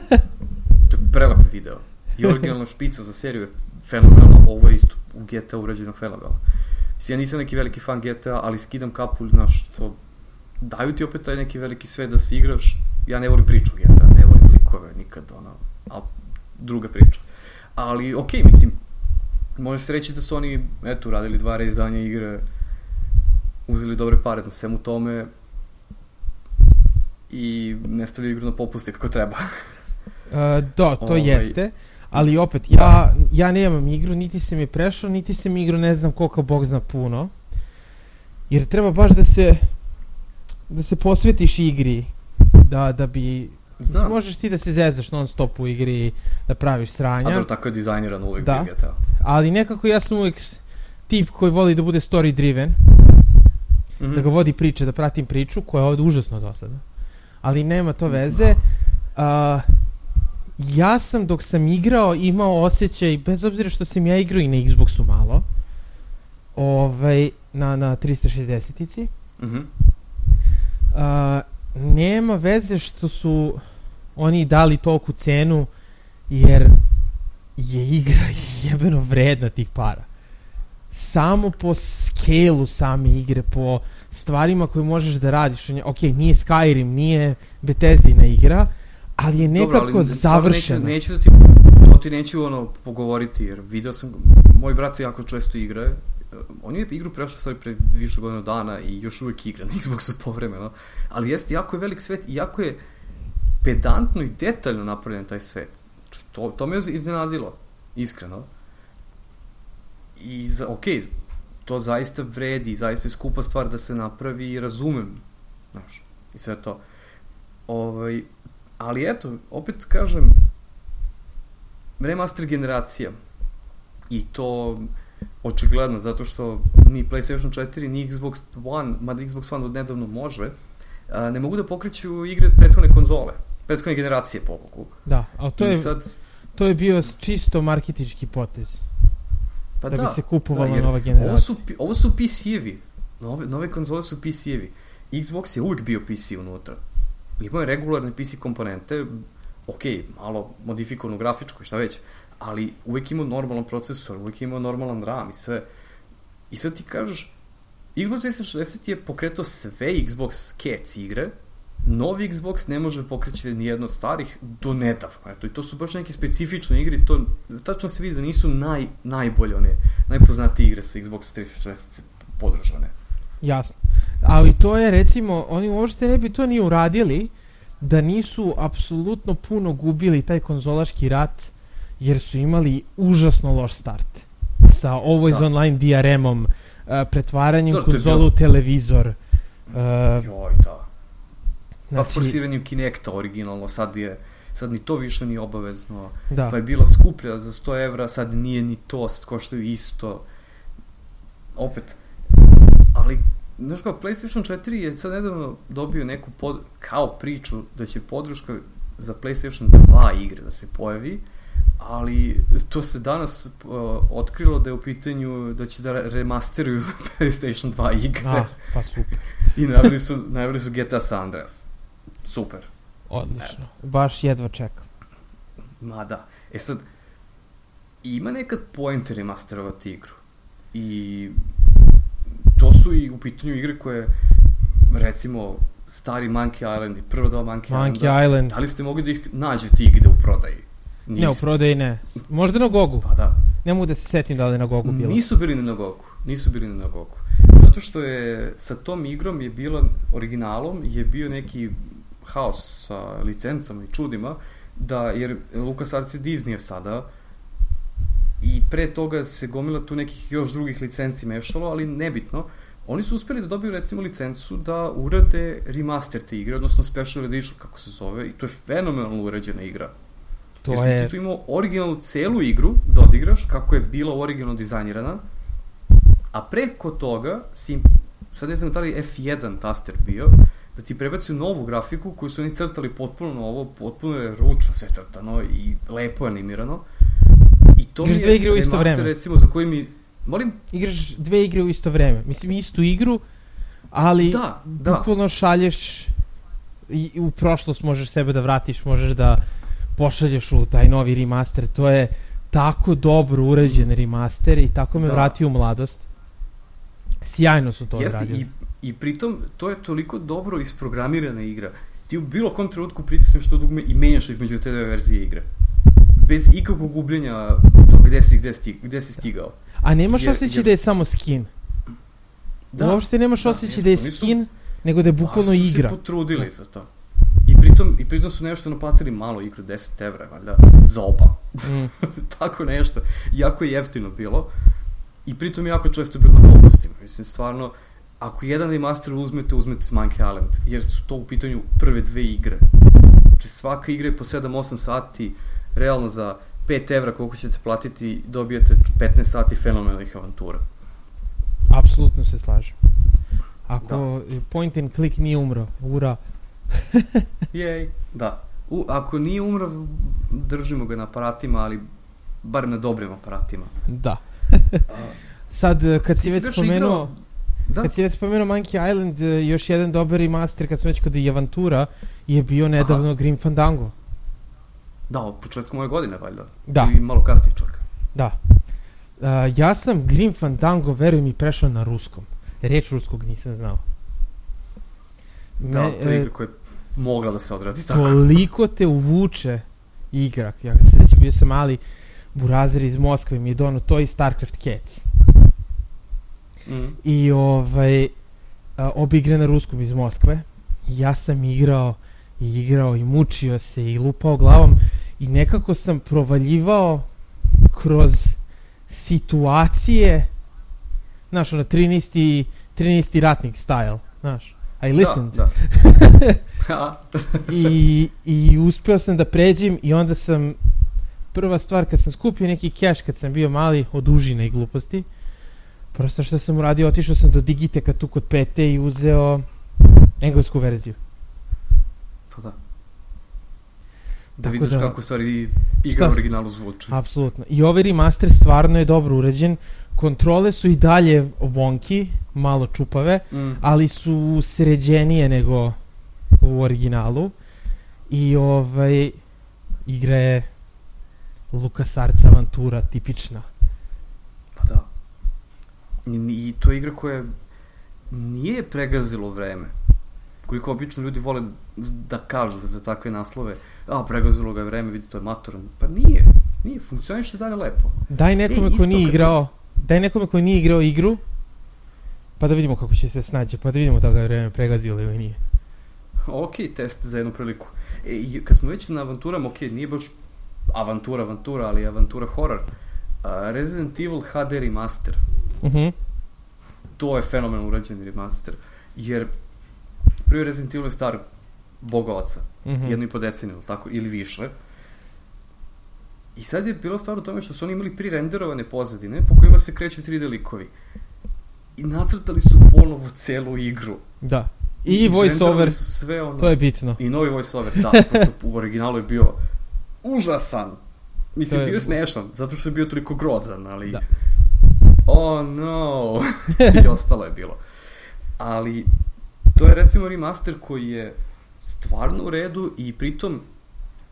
<laughs> To je prelep video. I originalna špica za seriju je fenomenalna. Ovo je isto u GTA urađeno fenomenalno. Mislim, ja nisam neki veliki fan GTA, ali skidam kapu, znaš, to daju ti opet taj neki veliki sve da se igraš. Ja ne volim priču GTA, likove nikad, ono, ali druga priča. Ali, okej, mislim, može se reći da su oni, eto, radili dva reizdanja igre, uzeli dobre pare za svemu tome i ne stavljaju igru na popuste kako treba. Uh, da, to ovaj... jeste, ali opet, ja, ja nemam igru, niti se mi prešao, niti se mi igru ne znam koliko Bog zna puno. Jer treba baš da se da se posvetiš igri da, da bi Znam. Možeš ti da se zezaš non stop u igri, da praviš sranja. A dobro, tako je dizajniran uvek da. GTA. Ali nekako ja sam uvek tip koji voli da bude story driven. Mm -hmm. Da ga vodi priče, da pratim priču, koja je ovde užasno dosadna. Ali nema to veze. Uh, ja sam dok sam igrao imao osjećaj, bez obzira što sam ja igrao i na Xboxu malo, ovaj, na, na 360-ici, mm -hmm. uh, nema veze što su oni dali tolku cenu, jer je igra <laughs> jebeno vredna tih para. Samo po skelu same igre, po stvarima koje možeš da radiš. Ok, nije Skyrim, nije Bethesdina igra, ali je nekako Dobro, ali završena. Neću, neću da ti, to ti neću ono pogovoriti, jer video sam, moj brat jako često igra, on je igru prešao stvari pre više godina dana i još uvek igra na <laughs> Xboxu povremeno, ali jeste, jako je velik svet i jako je pedantno i detaljno napravljen taj svet. Znači, to, to me je iznenadilo, iskreno. I, za, ok, to zaista vredi, zaista je skupa stvar da se napravi i razumem, znaš, i sve to. Ovaj, ali eto, opet kažem, remaster generacija i to očigledno, zato što ni PlayStation 4, ni Xbox One, mada Xbox One od nedavno može, ne mogu da pokreću igre prethodne konzole, prethodne generacije po Bogu. Da, ali to I je, sad... to je bio čisto marketički potez. Pa da, da bi se kupovala da, nova generacija. Ovo su, ovo su PC-evi. Nove, nove konzole su PC-evi. Xbox je uvijek bio PC unutra. Imao je regularne PC komponente, ok, malo modifikovanu grafičku i šta već, ali uvek imao normalan procesor, uvek imao normalan RAM i sve. I sad ti kažeš, Xbox 360 je pokretao sve Xbox Cats igre, novi Xbox ne može pokreći ni jedno od starih do nedavno. Eto, i to su baš neke specifične igre to tačno se vidi da nisu naj, najbolje one, najpoznatije igre sa Xbox 360 podržane. Jasno. Ali to je recimo, oni uopšte ne bi to ni uradili da nisu apsolutno puno gubili taj konzolaški rat jer su imali užasno loš start sa Always da. Online DRM-om, uh, pretvaranjem konzole u televizor. Uh, Joj, da. Pa znači... forsiranjem Kinecta originalno, sad je sad ni to više nije obavezno. Da. Pa je bila skuplja za 100 evra, sad nije ni to, sad koštaju isto. Opet, ali znaš kao, PlayStation 4 je sad nedavno dobio neku pod, kao priču da će podrška za PlayStation 2 igre da se pojavi, ali to se danas uh, otkrilo da je u pitanju da će da remasteruju <laughs> PlayStation 2 igre. A, pa super. I najavili su, najavili su GTA San Andreas. Super. Odlično. Eto. Baš jedva čekam. Ma da. E sad, ima nekad point remasterovati igru. I to su i u pitanju igre koje, recimo, stari Monkey Island i prva dva Monkey, Monkey Islanda, Island. da li ste mogli da ih nađete igde u prodaji? Niste. Ne, u prodaji ne. Možda na Gogu. Pa da. Ne mogu da se setim da li na Gogu bilo. Nisu bili na Gogu. Nisu bili na Gogu. Zato što je sa tom igrom je bila, originalom je bio neki haos sa licencama i čudima, da, jer LucasArts je Disney sada, i pre toga se gomila tu nekih još drugih licenci mešalo, ali nebitno. Oni su uspeli da dobiju recimo licencu da urade remaster te igre, odnosno special edition kako se zove, i to je fenomenalno urađena igra. To Jer je... si ti tu imao originalnu celu igru da odigraš, kako je bila originalno dizajnirana, a preko toga si, sad ne znam da li F1 taster bio, da ti prebaci novu grafiku koju su oni crtali potpuno novo, potpuno je ručno sve crtano i lepo animirano. I to Igraš mi je dve igre u isto vreme. recimo za koji mi... Molim? Igraš dve igre u isto vreme. Mislim, istu igru, ali da, da. bukvalno šalješ i u prošlost možeš sebe da vratiš, možeš da pošalješ u taj novi remaster, to je tako dobro urađen remaster i tako me da. vratio u mladost. Sjajno su to Jeste, I, I pritom, to je toliko dobro isprogramirana igra. Ti u bilo kom trenutku pritisneš to dugme i menjaš između te dve verzije igre. Bez ikakvog gubljenja to gde si, gde, si, gde si stigao. A nemaš jer, osjećaj jer... da je samo skin? Da. Uopšte nemaš da, osjećaj da je skin, nisu, nego da je bukvalno igra. A su se potrudili za to. Pritom, I pritom su nešto naplatili malo igru, 10 evra, valjda, za oba. Mm. <laughs> Tako nešto. Jako je jeftino bilo. I pritom jako često bilo na popustima. Mislim, stvarno, ako jedan remaster uzmete, uzmete Monkey Island, jer su to u pitanju prve dve igre. Znači, svaka igra je po 7-8 sati, realno za 5 evra koliko ćete platiti, dobijete 15 sati fenomenalnih avantura. Apsolutno se slažem. Ako da. point and click nije umro, ura. <laughs> Jej, da. U, ako nije umro, držimo ga na aparatima, ali barem na dobrim aparatima. Da. <laughs> Sad, kad si, si već spomenuo... Da. Kad si već spomenuo Monkey Island, još jedan dobar remaster, kad sam već kod i Avantura, je bio nedavno Aha. Grim Fandango. Da, od početka moje godine, valjda. Da. Ili malo kasnije čak. Da. Uh, ja sam Grim Fandango, veruj mi, prešao na ruskom. Reč ruskog nisam znao. Da, Me, to je igra koja je mogla da se odradi tako. Toliko te uvuče igra. Ja se već bio sam mali burazer iz Moskve mi je dono to i StarCraft Cats. Mm. I ovaj, obi igre na ruskom iz Moskve. Ja sam igrao i igrao i mučio se i lupao glavom i nekako sam provaljivao kroz situacije znaš, ono, 13. 13. ratnik style, znaš. I listened. Da, da. <laughs> I, I uspeo sam da pređem i onda sam, prva stvar kad sam skupio neki cash kad sam bio mali od užine i gluposti, prosto što sam uradio, otišao sam do Digiteka tu kod Pete i uzeo englesku verziju. Pa da. Da vidiš da, kako stvari igra u originalu zvuči. Apsolutno. I ovaj remaster stvarno je dobro uređen kontrole su i dalje wonky, malo čupave, mm. ali su sređenije nego u originalu. I ovaj, igra je LucasArts avantura tipična. Pa da. I, I to je igra koja nije pregazilo vreme. Koliko obično ljudi vole da kažu za takve naslove, a pregazilo ga je vreme, vidi to je matoran. Pa nije, nije, funkcioniše dalje lepo. Daj nekome e, ko nije igrao, daj nekome koji nije igrao igru, pa da vidimo kako će se snaći, pa da vidimo da ga je vreme pregazilo ili nije. Ok, test za jednu priliku. E, kad smo već na avanturama, ok, nije baš avantura, avantura, ali avantura horror. Uh, Resident Evil HD Remaster. Uh mhm. -huh. To je fenomen urađen remaster. Jer prvi Resident Evil je star bogovaca. Uh mhm. -huh. Jedno i po deceniju, tako, ili više. I sad je bilo stvar u tome što su oni imali prirenderovane pozadine po kojima se kreću 3D likovi. I nacrtali su ponovo celu igru. Da. I, I voice over, su sve ono, to je bitno. I novi voice over, da, <laughs> pošto u originalu je bio užasan. Mislim, je... bio je smešan, zato što je bio toliko grozan, ali... Da. Oh no! <laughs> I ostalo je bilo. Ali, to je recimo remaster koji je stvarno u redu i pritom,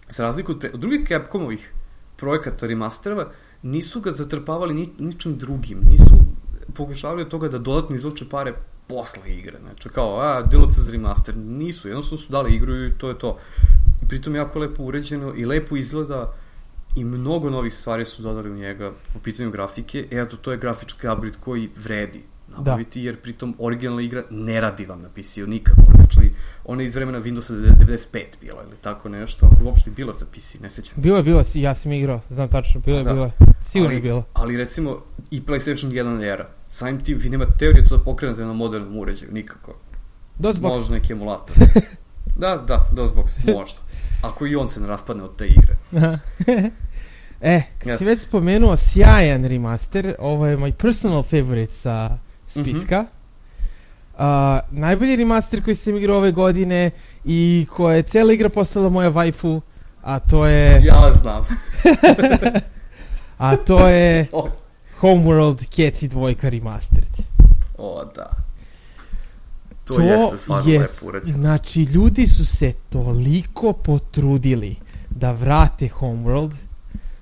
za razliku od, pre... od drugih Capcomovih projekata remasterova, nisu ga zatrpavali ni, ničim drugim, nisu pokušavali od toga da dodatno izvuče pare posle igre, znači kao, a, DLC za remaster, nisu, jednostavno su dali igru i to je to. I pritom jako lepo uređeno i lepo izgleda i mnogo novih stvari su dodali u njega u pitanju grafike, e, eto, to je grafički upgrade koji vredi nabaviti, da. jer pritom originalna igra ne radi vam na PC-u nikako, znači ona je iz vremena Windowsa 95 bila ili tako nešto, ako je uopšte bila za PC, ne sećam se. Bilo je, bilo je, ja sam igrao, znam tačno, bilo je, da. bilo je, sigurno ali, je bilo. Ali recimo i PlayStation 1 era, samim tim vi nemate teorije to da pokrenete na modernom uređaju, nikako. DOSBox. Možda neki emulator. <laughs> da, da, DOSBox, možda. Ako i on se ne raspadne od te igre. <laughs> e, kad si već spomenuo sjajan remaster, ovo je moj personal favorite sa spiska. Mm -hmm. Uh, najbolji remaster koji sam igrao ove godine i koja je cijela igra postala moja waifu, a to je... Ja znam. <laughs> a to je <laughs> Homeworld Cats i dvojka remastered. O, da. To, to jeste stvarno je, lepo urađeno. Znači, ljudi su se toliko potrudili da vrate Homeworld,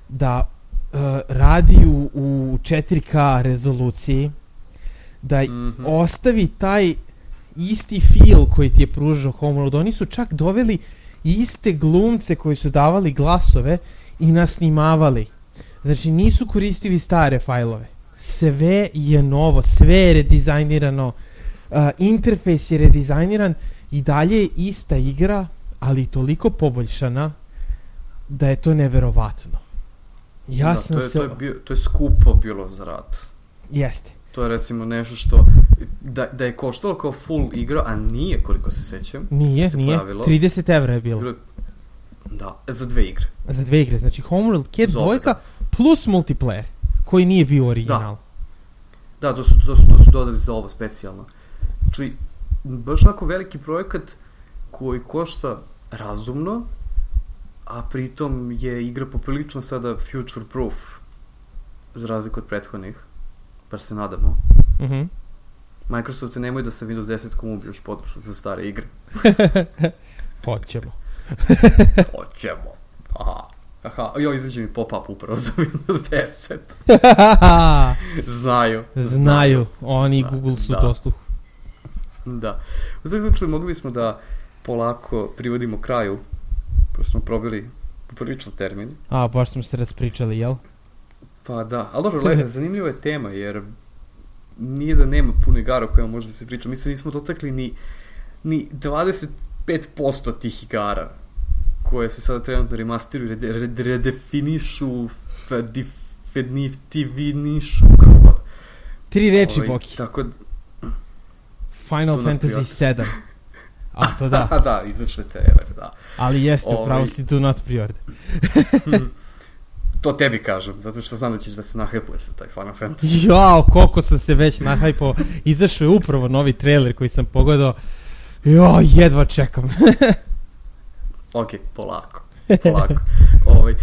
da uh, radi u, u 4K rezoluciji, da mm -hmm. ostavi taj isti feel koji ti je pružao Homeworld. Oni su čak doveli iste glumce koji su davali glasove i nasnimavali. Znači nisu koristili stare fajlove. Sve je novo, sve je redizajnirano, uh, interfejs je redizajniran i dalje je ista igra, ali toliko poboljšana da je to neverovatno. Ja da, sam to je, se... to, je bio, to je skupo bilo za rad. Jeste. To je recimo nešto što, da, da je koštalo kao full igra, a nije koliko se sećam. Nije, se nije. pojavilo. 30 evra je bilo. Da, za dve igre. Za dve igre. Znači Homeworld Cat Zove, dvojka plus multiplayer. Koji nije bio original. Da, to su, to su, to su dodali za ovo specijalno. Znači, baš onako veliki projekat koji košta razumno, a pritom je igra poprilično sada future proof, za razliku od prethodnih, bar se nadamo. Mhm. Microsoft nemoj da sa Windows 10 kom ubiješ podršku za stare igre. <laughs> Hoćemo. <laughs> Hoćemo. Aha. Aha, jo, izađe mi pop-up upravo za Windows 10. <laughs> Znaju. Znaju. Oni Znaju, Google su da. to sluh. Da. U svakom slučaju mogli bismo da polako privodimo kraju, pošto smo probili poprilično termin. A, baš smo se raspričali, jel? Pa da, ali dobro, le, <laughs> zanimljiva je tema, jer nije da nema puno igara o kojima može da se priča. Mislim, nismo dotakli ni, ni 25% tih igara koje se sada trenutno remasteruju, rede, rede, redefinišu, definitivinišu, kako god. Tri reči, Ovaj, Boki. Tako Final Do not Fantasy pre-order. 7. A, to <laughs> da. da, da, izašle trailer, da. Ali jeste, Ovaj- upravo si do not pre-order. <laughs> To tebi kažem, zato što znam da ćeš da se nahepuje sa taj Final Fantasy. <laughs> Jao, koliko sam se već nahajpao. Izašao je upravo novi trailer koji sam pogledao. Jo, jedva čekam. <laughs> Ok, polako, polako. <laughs> ovaj,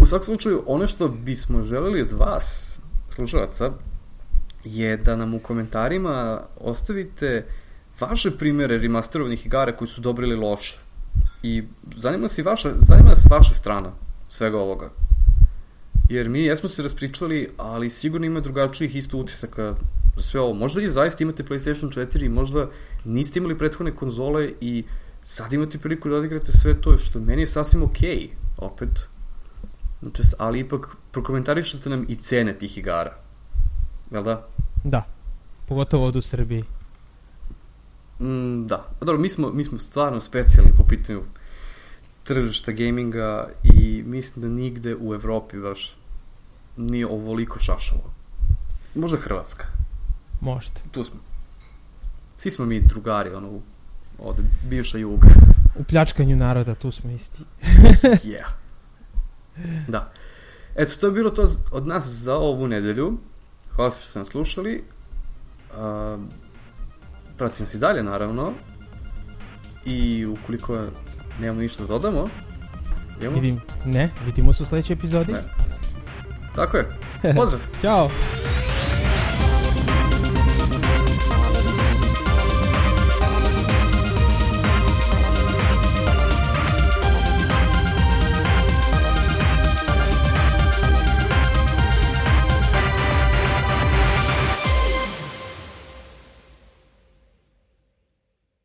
u svakom slučaju, ono što bismo želeli od vas, slušalaca, je da nam u komentarima ostavite vaše primere remasterovanih igara koji su dobri ili loše. I zanima i vaša, zanima nas vaša strana svega ovoga. Jer mi jesmo se raspričali, ali sigurno ima drugačijih isto utisaka za sve ovo. Možda i zaista imate PlayStation 4 i možda niste imali prethodne konzole i sad imate priliku da odigrate sve to, što meni je sasvim okej, okay, opet. Znači, ali ipak prokomentarišete nam i cene tih igara. Jel da? Da. Pogotovo ovdje u Srbiji. Mm, da. A Dobro, mi smo, mi smo stvarno specijalni po pitanju tržišta gaminga i mislim da nigde u Evropi baš nije ovoliko šašalo. Možda Hrvatska. Možda. Tu smo. Svi smo mi drugari, ono, od bivša juga. U pljačkanju naroda, tu smo isti. <laughs> yeah. Da. Eto, to je bilo to od nas za ovu nedelju. Hvala što ste nas slušali. Uh, pratite nas i dalje, naravno. I ukoliko nemamo ništa da dodamo, idemo. Vidim, ne, vidimo se u sljedećoj epizodi. Ne. Tako je. Pozdrav! Ćao!